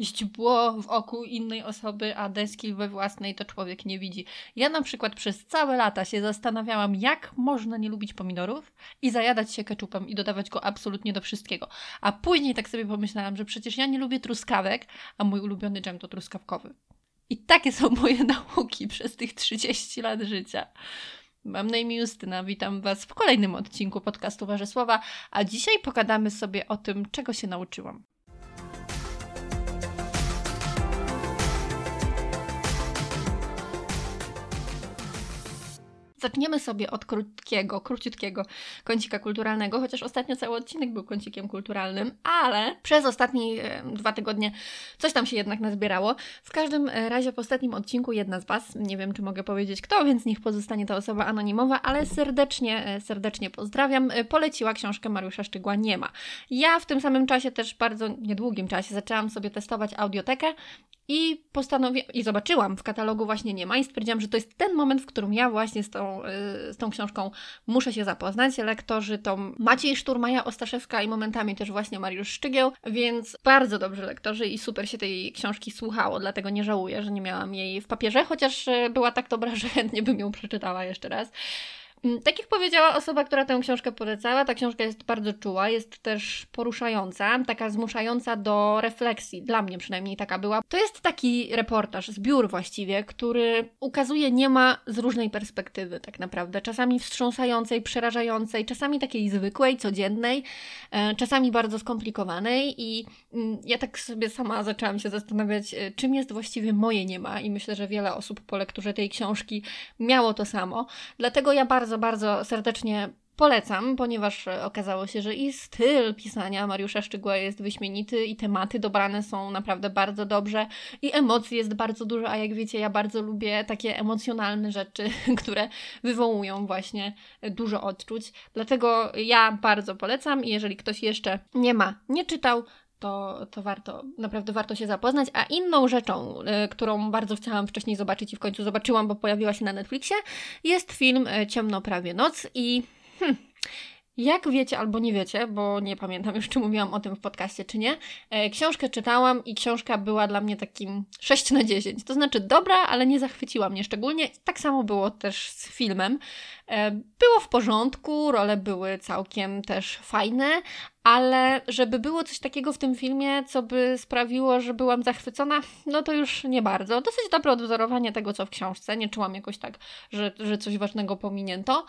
źdźbło w oku innej osoby, a deski we własnej to człowiek nie widzi. Ja na przykład przez całe lata się zastanawiałam, jak można nie lubić pomidorów i zajadać się keczupem i dodawać go absolutnie do wszystkiego. A później tak sobie pomyślałam, że przecież ja nie lubię truskawek, a mój ulubiony dżem to truskawkowy. I takie są moje nauki przez tych 30 lat życia. Mam na imię Justyna, witam Was w kolejnym odcinku podcastu Warzysława, a dzisiaj pogadamy sobie o tym, czego się nauczyłam. Zaczniemy sobie od krótkiego, króciutkiego kącika kulturalnego, chociaż ostatnio cały odcinek był kącikiem kulturalnym, ale przez ostatnie dwa tygodnie coś tam się jednak nazbierało. W każdym e, razie w ostatnim odcinku jedna z Was, nie wiem czy mogę powiedzieć kto, więc niech pozostanie to osoba anonimowa, ale serdecznie, e, serdecznie pozdrawiam, e, poleciła książkę Mariusza Szczygła Nie ma. Ja w tym samym czasie, też bardzo niedługim czasie, zaczęłam sobie testować audiotekę i postanowiłam, i zobaczyłam w katalogu właśnie nie ma i stwierdziłam, że to jest ten moment, w którym ja właśnie z tą, y, z tą książką muszę się zapoznać. Lektorzy to Maciej Szturmaja Ostaszewska i momentami też właśnie Mariusz Szczygieł, więc bardzo dobrzy lektorzy i super się tej książki słuchało, dlatego nie żałuję, że nie miałam jej w papierze, chociaż y, była tak dobra, że chętnie bym ją przeczytała jeszcze raz. Mm, tak jak powiedziała osoba, która tę książkę polecała, ta książka jest bardzo czuła, jest też poruszająca, taka zmuszająca do refleksji. Dla mnie przynajmniej taka była. To jest taki reportaż, zbiór właściwie, który ukazuje niema z różnej perspektywy tak naprawdę. Czasami wstrząsającej, przerażającej, czasami takiej zwykłej, codziennej, e, czasami bardzo skomplikowanej i mm, ja tak sobie sama zaczęłam się zastanawiać, e, czym jest właściwie moje niema i myślę, że wiele osób po lekturze tej książki miało to samo. Dlatego ja bardzo bardzo, bardzo serdecznie polecam, ponieważ okazało się, że i styl pisania Mariusza Szczygła jest wyśmienity i tematy dobrane są naprawdę bardzo dobrze i emocji jest bardzo dużo, a jak wiecie, ja bardzo lubię takie emocjonalne rzeczy, które wywołują właśnie dużo odczuć. Dlatego ja bardzo polecam i jeżeli ktoś jeszcze nie ma, nie czytał, to, to warto, naprawdę warto się zapoznać. A inną rzeczą, y, którą bardzo chciałam wcześniej zobaczyć i w końcu zobaczyłam, bo pojawiła się na Netflixie, jest film y, Ciemno prawie noc i hmm, jak wiecie albo nie wiecie, bo nie pamiętam już, czy mówiłam o tym w podcaście, czy nie, e, książkę czytałam i książka była dla mnie takim 6 na 10. To znaczy dobra, ale nie zachwyciła mnie szczególnie. Tak samo było też z filmem. E, było w porządku, role były całkiem też fajne, ale żeby było coś takiego w tym filmie, co by sprawiło, że byłam zachwycona, no to już nie bardzo. Dosyć dobre odwzorowanie tego, co w książce. Nie czułam jakoś tak, że, że coś ważnego pominięto.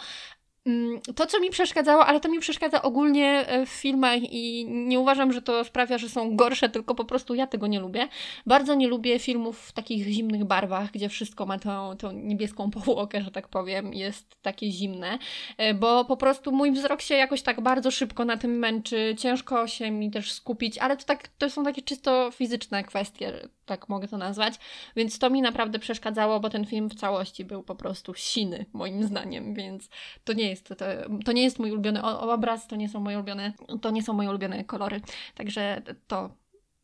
Mm, to, co mi przeszkadzało, ale to mi przeszkadza ogólnie e, w filmach i nie uważam, że to sprawia, że są gorsze, tylko po prostu ja tego nie lubię. Bardzo nie lubię filmów w takich zimnych barwach, gdzie wszystko ma tą, tą niebieską powłokę, że tak powiem, jest takie zimne, e, bo po prostu mój wzrok się jakoś tak bardzo szybko na tym męczy, ciężko się mi też skupić, ale to, tak, to są takie czysto fizyczne kwestie, tak mogę to nazwać, więc to mi naprawdę przeszkadzało, bo ten film w całości był po prostu siny, moim zdaniem, więc to nie jest jest, to, to nie jest mój ulubiony obraz, to nie są moje ulubione, to nie są moje ulubione kolory. Także to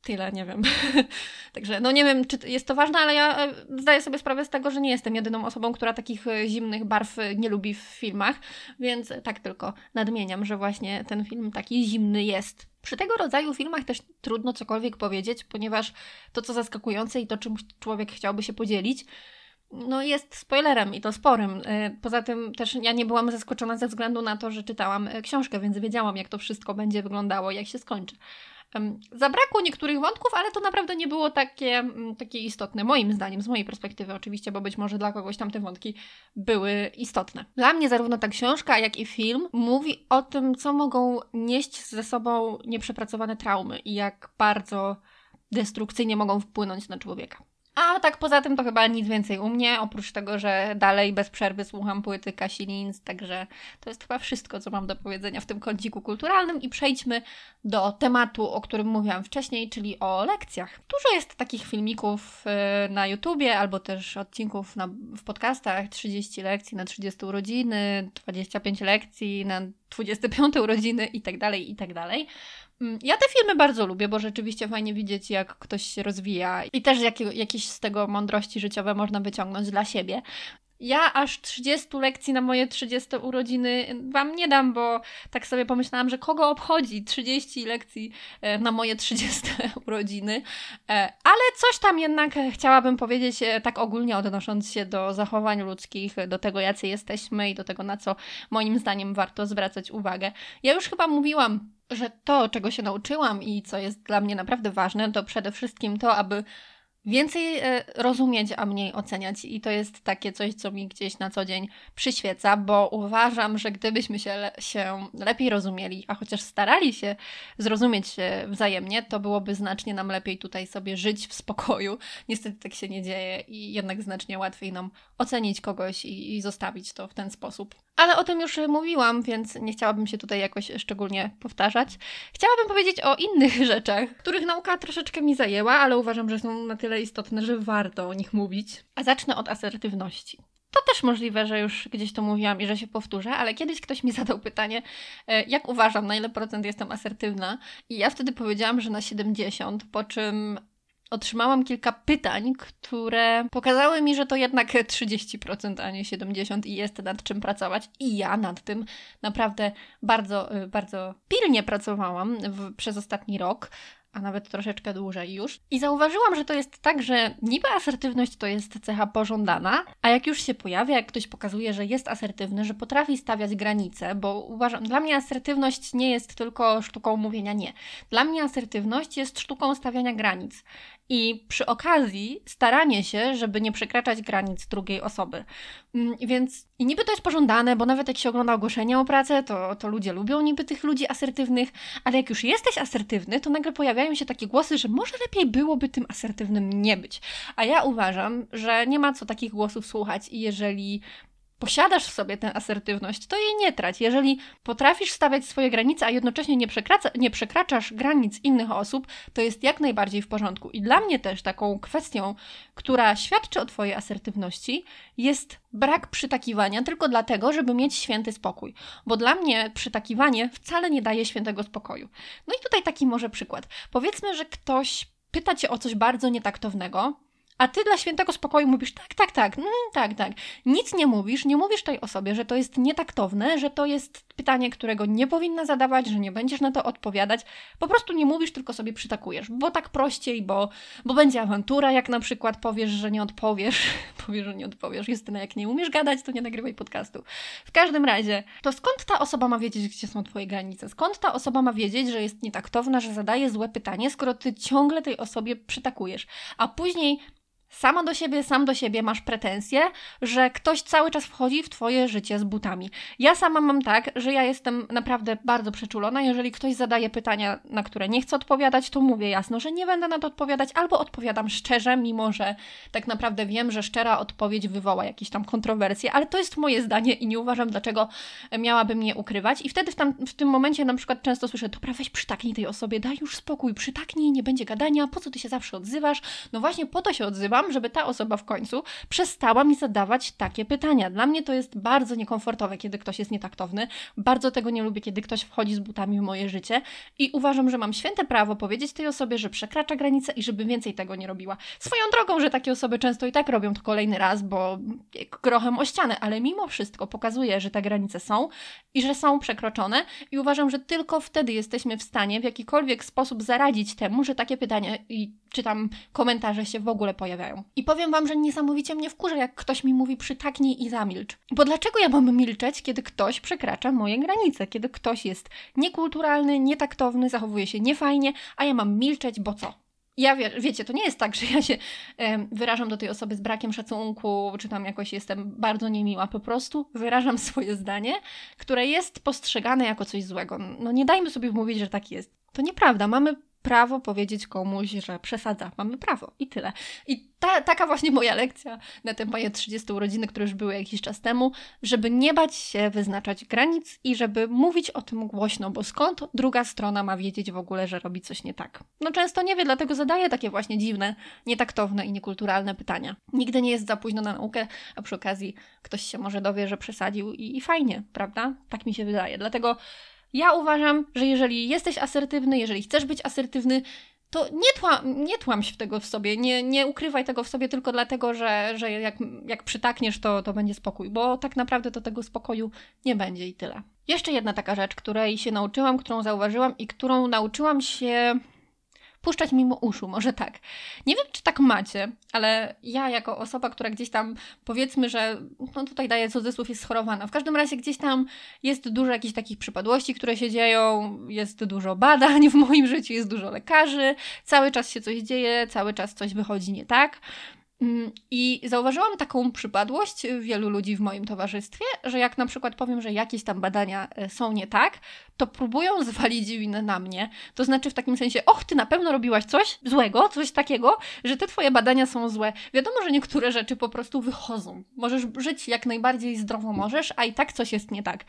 tyle, nie wiem. Także no nie wiem, czy jest to ważne, ale ja e, zdaję sobie sprawę z tego, że nie jestem jedyną osobą, która takich e, zimnych barw e, nie lubi w filmach, więc tak tylko nadmieniam, że właśnie ten film taki zimny jest. Przy tego rodzaju filmach też trudno cokolwiek powiedzieć, ponieważ to, co zaskakujące i to, czym człowiek chciałby się podzielić, no jest spoilerem i to sporym. Y, poza tym też ja nie byłam zaskoczona ze względu na to, że czytałam y, książkę, więc wiedziałam, jak to wszystko będzie wyglądało, jak się skończy. Zabrakło niektórych wątków, ale to naprawdę nie było takie, takie istotne, moim zdaniem, z mojej perspektywy oczywiście, bo być może dla kogoś tam te wątki były istotne. Dla mnie zarówno ta książka, jak i film mówi o tym, co mogą nieść ze sobą nieprzepracowane traumy i jak bardzo destrukcyjnie mogą wpłynąć na człowieka. A tak poza tym to chyba nic więcej u mnie, oprócz tego, że dalej bez przerwy słucham płyty Kasi Linz, także to jest chyba wszystko, co mam do powiedzenia w tym kąciku kulturalnym i przejdźmy do tematu, o którym mówiłam wcześniej, czyli o lekcjach. Dużo jest takich filmików y, na YouTubie albo też odcinków na, w podcastach, 30 lekcji na 30 urodziny, 25 lekcji na 25 urodziny i tak dalej, i tak dalej. Mm, ja te filmy bardzo lubię, bo rzeczywiście fajnie widzieć, jak ktoś się rozwija i też jakie, jakieś z tego mądrości życiowe można wyciągnąć dla siebie. Ja aż 30 lekcji na moje 30 urodziny Wam nie dam, bo tak sobie pomyślałam, że kogo obchodzi 30 lekcji e, na moje 30 urodziny. E, ale coś tam jednak chciałabym powiedzieć, e, tak ogólnie odnosząc się do zachowań ludzkich, do tego, jacy jesteśmy i do tego, na co moim zdaniem warto zwracać uwagę. Ja już chyba mówiłam, że to, czego się nauczyłam i co jest dla mnie naprawdę ważne, to przede wszystkim to, aby więcej e, rozumieć, a mniej oceniać. I to jest takie coś, co mi gdzieś na co dzień przyświeca, bo uważam, że gdybyśmy się, le się lepiej rozumieli, a chociaż starali się zrozumieć się wzajemnie, to byłoby znacznie nam lepiej tutaj sobie żyć w spokoju. Niestety tak się nie dzieje i jednak znacznie łatwiej nam ocenić kogoś i, i zostawić to w ten sposób. Ale o tym już mówiłam, więc nie chciałabym się tutaj jakoś szczególnie powtarzać. Chciałabym powiedzieć o innych rzeczach, których nauka troszeczkę mi zajęła, ale uważam, że są na tyle istotne, że warto o nich mówić. A zacznę od asertywności. To też możliwe, że już gdzieś to mówiłam i że się powtórzę, ale kiedyś ktoś mi zadał pytanie, e, jak uważam, na ile procent jestem asertywna, i ja wtedy powiedziałam, że na 70, po czym otrzymałam kilka pytań, które pokazały mi, że to jednak 30%, a nie 70% i jest nad czym pracować. I ja nad tym naprawdę bardzo, y, bardzo pilnie pracowałam w, przez ostatni rok a nawet troszeczkę dłużej już. I zauważyłam, że to jest tak, że niby asertywność to jest cecha pożądana, a jak już się pojawia, jak ktoś pokazuje, że jest asertywny, że potrafi stawiać granice, bo uważam, dla mnie asertywność nie jest tylko sztuką mówienia nie. Dla mnie asertywność jest sztuką stawiania granic i przy okazji staranie się, żeby nie przekraczać granic drugiej osoby. Mm, więc i niby to jest pożądane, bo nawet jak się ogląda ogłoszenia o pracę, to, to ludzie lubią niby tych ludzi asertywnych, ale jak już jesteś asertywny, to nagle pojawiają się takie głosy, że może lepiej byłoby tym asertywnym nie być. A ja uważam, że nie ma co takich głosów słuchać i jeżeli posiadasz w sobie tę asertywność, to jej nie trać. Jeżeli potrafisz stawiać swoje granice, a jednocześnie nie, przekracza, nie przekraczasz granic innych osób, to jest jak najbardziej w porządku. I dla mnie też taką kwestią, która świadczy o Twojej asertywności, jest brak przytakiwania tylko dlatego, żeby mieć święty spokój. Bo dla mnie przytakiwanie wcale nie daje świętego spokoju. No i tutaj taki może przykład. Powiedzmy, że ktoś pyta cię o coś bardzo nietaktownego, a ty dla świętego spokoju mówisz tak, tak, tak, mm, tak, tak. Nic nie mówisz, nie mówisz tej osobie, że to jest nietaktowne, że to jest pytanie, którego nie powinna zadawać, że nie będziesz na to odpowiadać. Po prostu nie mówisz, tylko sobie przytakujesz, bo tak prościej, bo, bo będzie awantura, jak na przykład powiesz, że nie odpowiesz. powiesz, że nie odpowiesz. Justyna, jak nie umiesz gadać, to nie nagrywaj podcastu. W każdym razie, to skąd ta osoba ma wiedzieć, gdzie są twoje granice? Skąd ta osoba ma wiedzieć, że jest nietaktowna, że zadaje złe pytanie, skoro ty ciągle tej osobie przytakujesz, a później sama do siebie, sam do siebie masz pretensje, że ktoś cały czas wchodzi w twoje życie z butami. Ja sama mam tak, że ja jestem naprawdę bardzo przeczulona. Jeżeli ktoś zadaje pytania, na które nie chcę odpowiadać, to mówię jasno, że nie będę na to odpowiadać, albo odpowiadam szczerze, mimo że tak naprawdę wiem, że szczera odpowiedź wywoła jakieś tam kontrowersje, ale to jest moje zdanie i nie uważam, dlaczego miałabym je ukrywać. I wtedy w, tam, w tym momencie na przykład często słyszę, dobra, weź przytaknij tej osobie, daj już spokój, przytaknij, nie będzie gadania, po co ty się zawsze odzywasz? No właśnie po to się odzywam, żeby ta osoba w końcu przestała mi zadawać takie pytania. Dla mnie to jest bardzo niekomfortowe, kiedy ktoś jest nietaktowny. Bardzo tego nie lubię, kiedy ktoś wchodzi z butami w moje życie i uważam, że mam święte prawo powiedzieć tej osobie, że przekracza granice i żeby więcej tego nie robiła. Swoją drogą, że takie osoby często i tak robią to kolejny raz, bo grochem o ścianę, ale mimo wszystko pokazuje, że te granice są i że są przekroczone i uważam, że tylko wtedy jesteśmy w stanie w jakikolwiek sposób zaradzić temu, że takie pytania i czy tam komentarze się w ogóle pojawiają. I powiem Wam, że niesamowicie mnie wkurza, jak ktoś mi mówi przytaknij i zamilcz. Bo dlaczego ja mam milczeć, kiedy ktoś przekracza moje granice, kiedy ktoś jest niekulturalny, nietaktowny, zachowuje się niefajnie, a ja mam milczeć, bo co? Ja wie, wiecie, to nie jest tak, że ja się e, wyrażam do tej osoby z brakiem szacunku, czy tam jakoś jestem bardzo niemiła. Po prostu wyrażam swoje zdanie, które jest postrzegane jako coś złego. No nie dajmy sobie mówić, że tak jest. To nieprawda. Mamy prawo powiedzieć komuś, że przesadza. Mamy prawo i tyle. I ta, taka właśnie moja lekcja na te moje 30 urodziny, które już były jakiś czas temu, żeby nie bać się wyznaczać granic i żeby mówić o tym głośno, bo skąd druga strona ma wiedzieć w ogóle, że robi coś nie tak? No często nie wie, dlatego zadaje takie właśnie dziwne, nietaktowne i niekulturalne pytania. Nigdy nie jest za późno na naukę, a przy okazji ktoś się może dowie, że przesadził i, i fajnie, prawda? Tak mi się wydaje. Dlatego ja uważam, że jeżeli jesteś asertywny, jeżeli chcesz być asertywny, to nie, tła, nie tłam się tego w sobie, nie, nie ukrywaj tego w sobie tylko dlatego, że, że jak, jak przytakniesz, to, to będzie spokój, bo tak naprawdę to tego spokoju nie będzie i tyle. Jeszcze jedna taka rzecz, której się nauczyłam, którą zauważyłam i którą nauczyłam się puszczać mimo uszu, może tak. Nie wiem, czy tak macie, ale ja jako osoba, która gdzieś tam powiedzmy, że no tutaj daję cudzysłów, jest schorowana. W każdym razie gdzieś tam jest dużo jakichś takich przypadłości, które się dzieją, jest dużo badań w moim życiu, jest dużo lekarzy, cały czas się coś dzieje, cały czas coś wychodzi nie tak. Mm, I zauważyłam taką przypadłość wielu ludzi w moim towarzystwie, że jak na przykład powiem, że jakieś tam badania e, są nie tak, to próbują zwalić winę na mnie. To znaczy w takim sensie, och, ty na pewno robiłaś coś złego, coś takiego, że te twoje badania są złe. Wiadomo, że niektóre rzeczy po prostu wychodzą. Możesz żyć jak najbardziej zdrowo możesz, a i tak coś jest nie tak.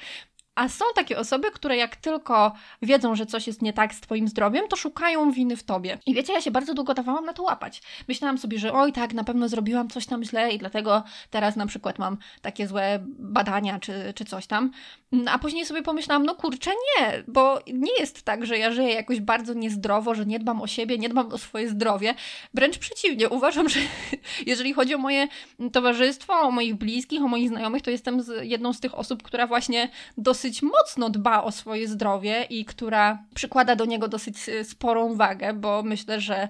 A są takie osoby, które jak tylko wiedzą, że coś jest nie tak z Twoim zdrowiem, to szukają winy w Tobie. I wiecie, ja się bardzo długo dawałam na to łapać. Myślałam sobie, że oj, tak, na pewno zrobiłam coś tam źle i dlatego teraz na przykład mam takie złe badania czy, czy coś tam. A później sobie pomyślałam, no kurczę, nie, bo nie jest tak, że ja żyję jakoś bardzo niezdrowo, że nie dbam o siebie, nie dbam o swoje zdrowie. Wręcz przeciwnie, uważam, że jeżeli chodzi o moje towarzystwo, o moich bliskich, o moich znajomych, to jestem jedną z tych osób, która właśnie dosyć dosyć mocno dba o swoje zdrowie i która przykłada do niego dosyć y, sporą wagę, bo myślę, że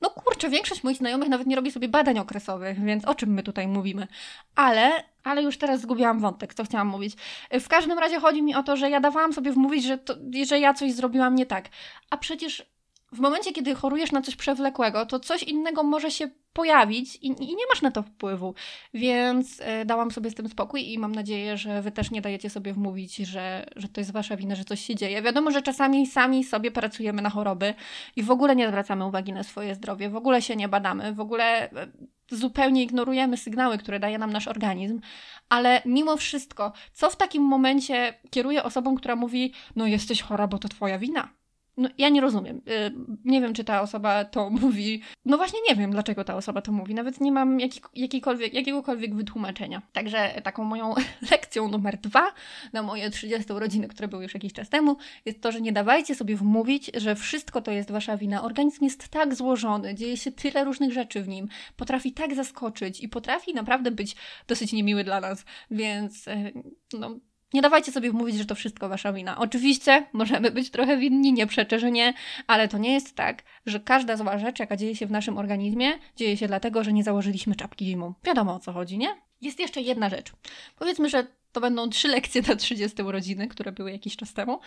no kurczę, większość moich znajomych nawet nie robi sobie badań okresowych, więc o czym my tutaj mówimy? Ale, ale już teraz zgubiłam wątek, co chciałam mówić. W każdym razie chodzi mi o to, że ja dawałam sobie wmówić, że, to, że ja coś zrobiłam nie tak. A przecież w momencie, kiedy chorujesz na coś przewlekłego, to coś innego może się pojawić i, i nie masz na to wpływu. Więc e, dałam sobie z tym spokój i mam nadzieję, że wy też nie dajecie sobie wmówić, że, że to jest wasza wina, że coś się dzieje. Wiadomo, że czasami sami sobie pracujemy na choroby i w ogóle nie zwracamy uwagi na swoje zdrowie, w ogóle się nie badamy, w ogóle e, zupełnie ignorujemy sygnały, które daje nam nasz organizm, ale mimo wszystko, co w takim momencie kieruje osobą, która mówi: No, jesteś chora, bo to twoja wina no, ja nie rozumiem. Y, nie wiem, czy ta osoba to mówi. No właśnie nie wiem, dlaczego ta osoba to mówi. Nawet nie mam jaki, jakikolwiek, jakiegokolwiek wytłumaczenia. Także taką moją lekcją numer dwa na moje 30 urodziny, które były już jakiś czas temu, jest to, że nie dawajcie sobie wmówić, że wszystko to jest wasza wina. Organizm jest tak złożony, dzieje się tyle różnych rzeczy w nim, potrafi tak zaskoczyć i potrafi naprawdę być dosyć niemiły dla nas. Więc y, no, nie dawajcie sobie wmówić, że to wszystko wasza wina. Oczywiście możemy być trochę winni, nie przeczę, że nie, ale to nie jest tak, że każda zła rzecz, jaka dzieje się w naszym organizmie, dzieje się dlatego, że nie założyliśmy czapki zimą. Wiadomo o co chodzi, nie? Jest jeszcze jedna rzecz. Powiedzmy, że to będą trzy lekcje na 30 urodziny, które były jakiś czas temu.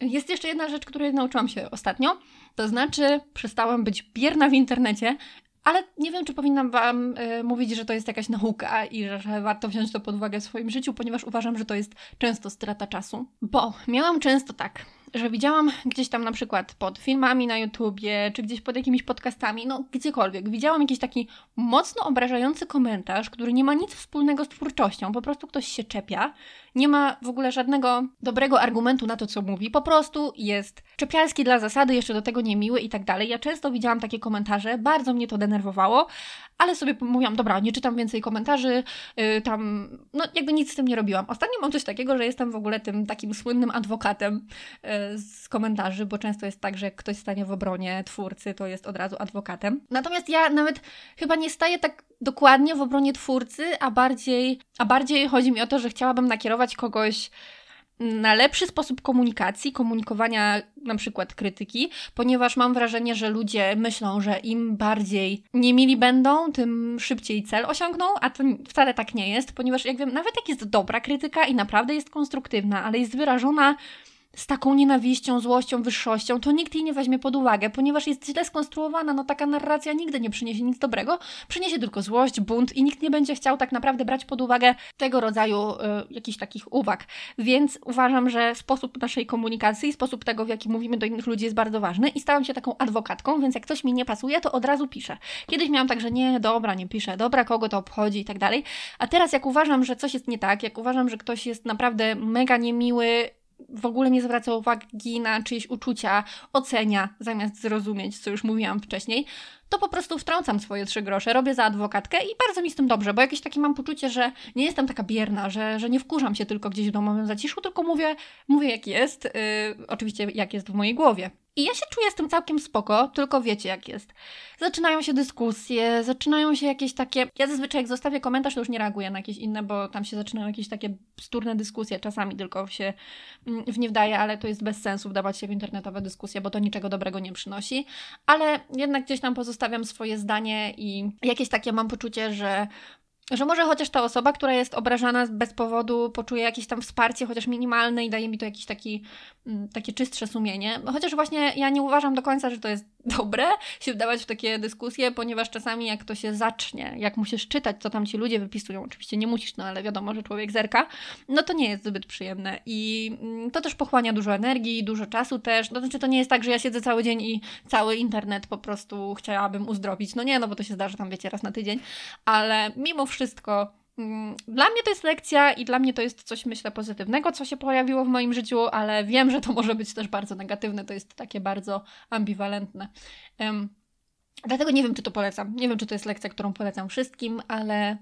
Jest jeszcze jedna rzecz, której nauczyłam się ostatnio, to znaczy przestałam być bierna w internecie ale nie wiem, czy powinnam Wam y, mówić, że to jest jakaś nauka i że, warto wziąć to pod uwagę w swoim życiu, ponieważ uważam, że to jest często strata czasu. Bo miałam często tak, że widziałam gdzieś tam na przykład pod filmami na YouTubie, czy gdzieś pod jakimiś podcastami, no gdziekolwiek, widziałam jakiś taki mocno obrażający komentarz, który nie ma nic wspólnego z twórczością, po prostu ktoś się czepia, nie ma w ogóle żadnego dobrego argumentu na to, co mówi, po prostu jest czepialski dla zasady, jeszcze do tego niemiły i tak dalej. Ja często widziałam takie komentarze, bardzo mnie to denerwowało, ale sobie mówiłam, dobra, nie czytam więcej komentarzy, yy, tam, no jakby nic z tym nie robiłam. Ostatnio mam coś takiego, że jestem w ogóle tym takim słynnym adwokatem yy, z komentarzy, bo często jest tak, że jak ktoś stanie w obronie twórcy, to jest od razu adwokatem. Natomiast ja nawet chyba nie staję tak dokładnie w obronie twórcy, a bardziej, a bardziej chodzi mi o to, że chciałabym nakierować kogoś na lepszy sposób komunikacji, komunikowania na przykład krytyki, ponieważ mam wrażenie, że ludzie myślą, że im bardziej niemili będą, tym szybciej cel osiągną, a to wcale tak nie jest, ponieważ jak wiem, nawet jak jest dobra krytyka i naprawdę jest konstruktywna, ale jest wyrażona z taką nienawiścią, złością, wyższością, to nikt jej nie weźmie pod uwagę, ponieważ jest źle skonstruowana. No taka narracja nigdy nie przyniesie nic dobrego, przyniesie tylko złość, bunt i nikt nie będzie chciał tak naprawdę brać pod uwagę tego rodzaju y, jakichś takich uwag. Więc uważam, że sposób naszej komunikacji, sposób tego, w jaki mówimy do innych ludzi jest bardzo ważny i stałam się taką adwokatką, więc jak coś mi nie pasuje, to od razu piszę. Kiedyś miałam tak, że nie, dobra, nie piszę, dobra, kogo to obchodzi i tak dalej. A teraz jak uważam, że coś jest nie tak, jak uważam, że ktoś jest naprawdę mega niemiły, w ogóle nie zwraca uwagi na czyjeś uczucia, ocenia zamiast zrozumieć, co już mówiłam wcześniej, to po prostu wtrącam swoje trzy grosze, robię za adwokatkę i bardzo mi z tym dobrze, bo jakieś takie mam poczucie, że nie jestem taka bierna, że, że nie wkurzam się tylko gdzieś w domowym zaciszu, tylko mówię, mówię jak jest, yy, oczywiście jak jest w mojej głowie. I ja się czuję z tym całkiem spoko, tylko wiecie jak jest. Zaczynają się dyskusje, zaczynają się jakieś takie. Ja zazwyczaj jak zostawię komentarz, to już nie reaguję na jakieś inne, bo tam się zaczynają jakieś takie bzdurne dyskusje. Czasami tylko się mm, w nie wdaje, ale to jest bez sensu wdawać się w internetowe dyskusje, bo to niczego dobrego nie przynosi. Ale jednak gdzieś tam pozostawiam swoje zdanie i jakieś takie mam poczucie, że że może chociaż ta osoba, która jest obrażana bez powodu, poczuje jakieś tam wsparcie, chociaż minimalne i daje mi to jakiś taki, mm, takie czystsze sumienie. Chociaż właśnie ja nie uważam do końca, że to jest dobre się wdawać w takie dyskusje, ponieważ czasami jak to się zacznie, jak musisz czytać, co tam ci ludzie wypisują, oczywiście nie musisz, no ale wiadomo, że człowiek zerka, no to nie jest zbyt przyjemne. I mm, to też pochłania dużo energii, dużo czasu też, no to znaczy to nie jest tak, że ja siedzę cały dzień i cały internet po prostu chciałabym uzdrowić, no nie, no bo to się zdarza tam, wiecie, raz na tydzień, ale mimo wszystko mm, dla mnie to jest lekcja i dla mnie to jest coś, myślę, pozytywnego, co się pojawiło w moim życiu, ale wiem, że to może być też bardzo negatywne, to jest takie bardzo ambiwalentne. Um, dlatego nie wiem, czy to polecam. Nie wiem, czy to jest lekcja, którą polecam wszystkim, ale,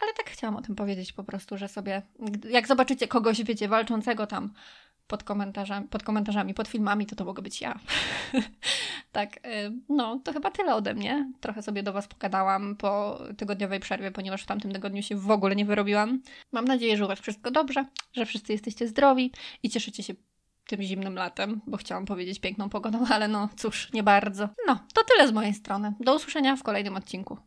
ale tak chciałam o tym powiedzieć po prostu, że sobie, jak zobaczycie kogoś, wiecie, walczącego tam pod komentarzami, pod komentarzami, pod filmami, to to mogę być ja. tak, y, no to chyba tyle ode mnie. Trochę sobie do Was pogadałam po tygodniowej przerwie, ponieważ w tamtym tygodniu się w ogóle nie wyrobiłam. Mam nadzieję, że u Was wszystko dobrze, że wszyscy jesteście zdrowi i cieszycie się tym zimnym latem, bo chciałam powiedzieć piękną pogodą, ale no cóż, nie bardzo. No, to tyle z mojej strony. Do usłyszenia w kolejnym odcinku.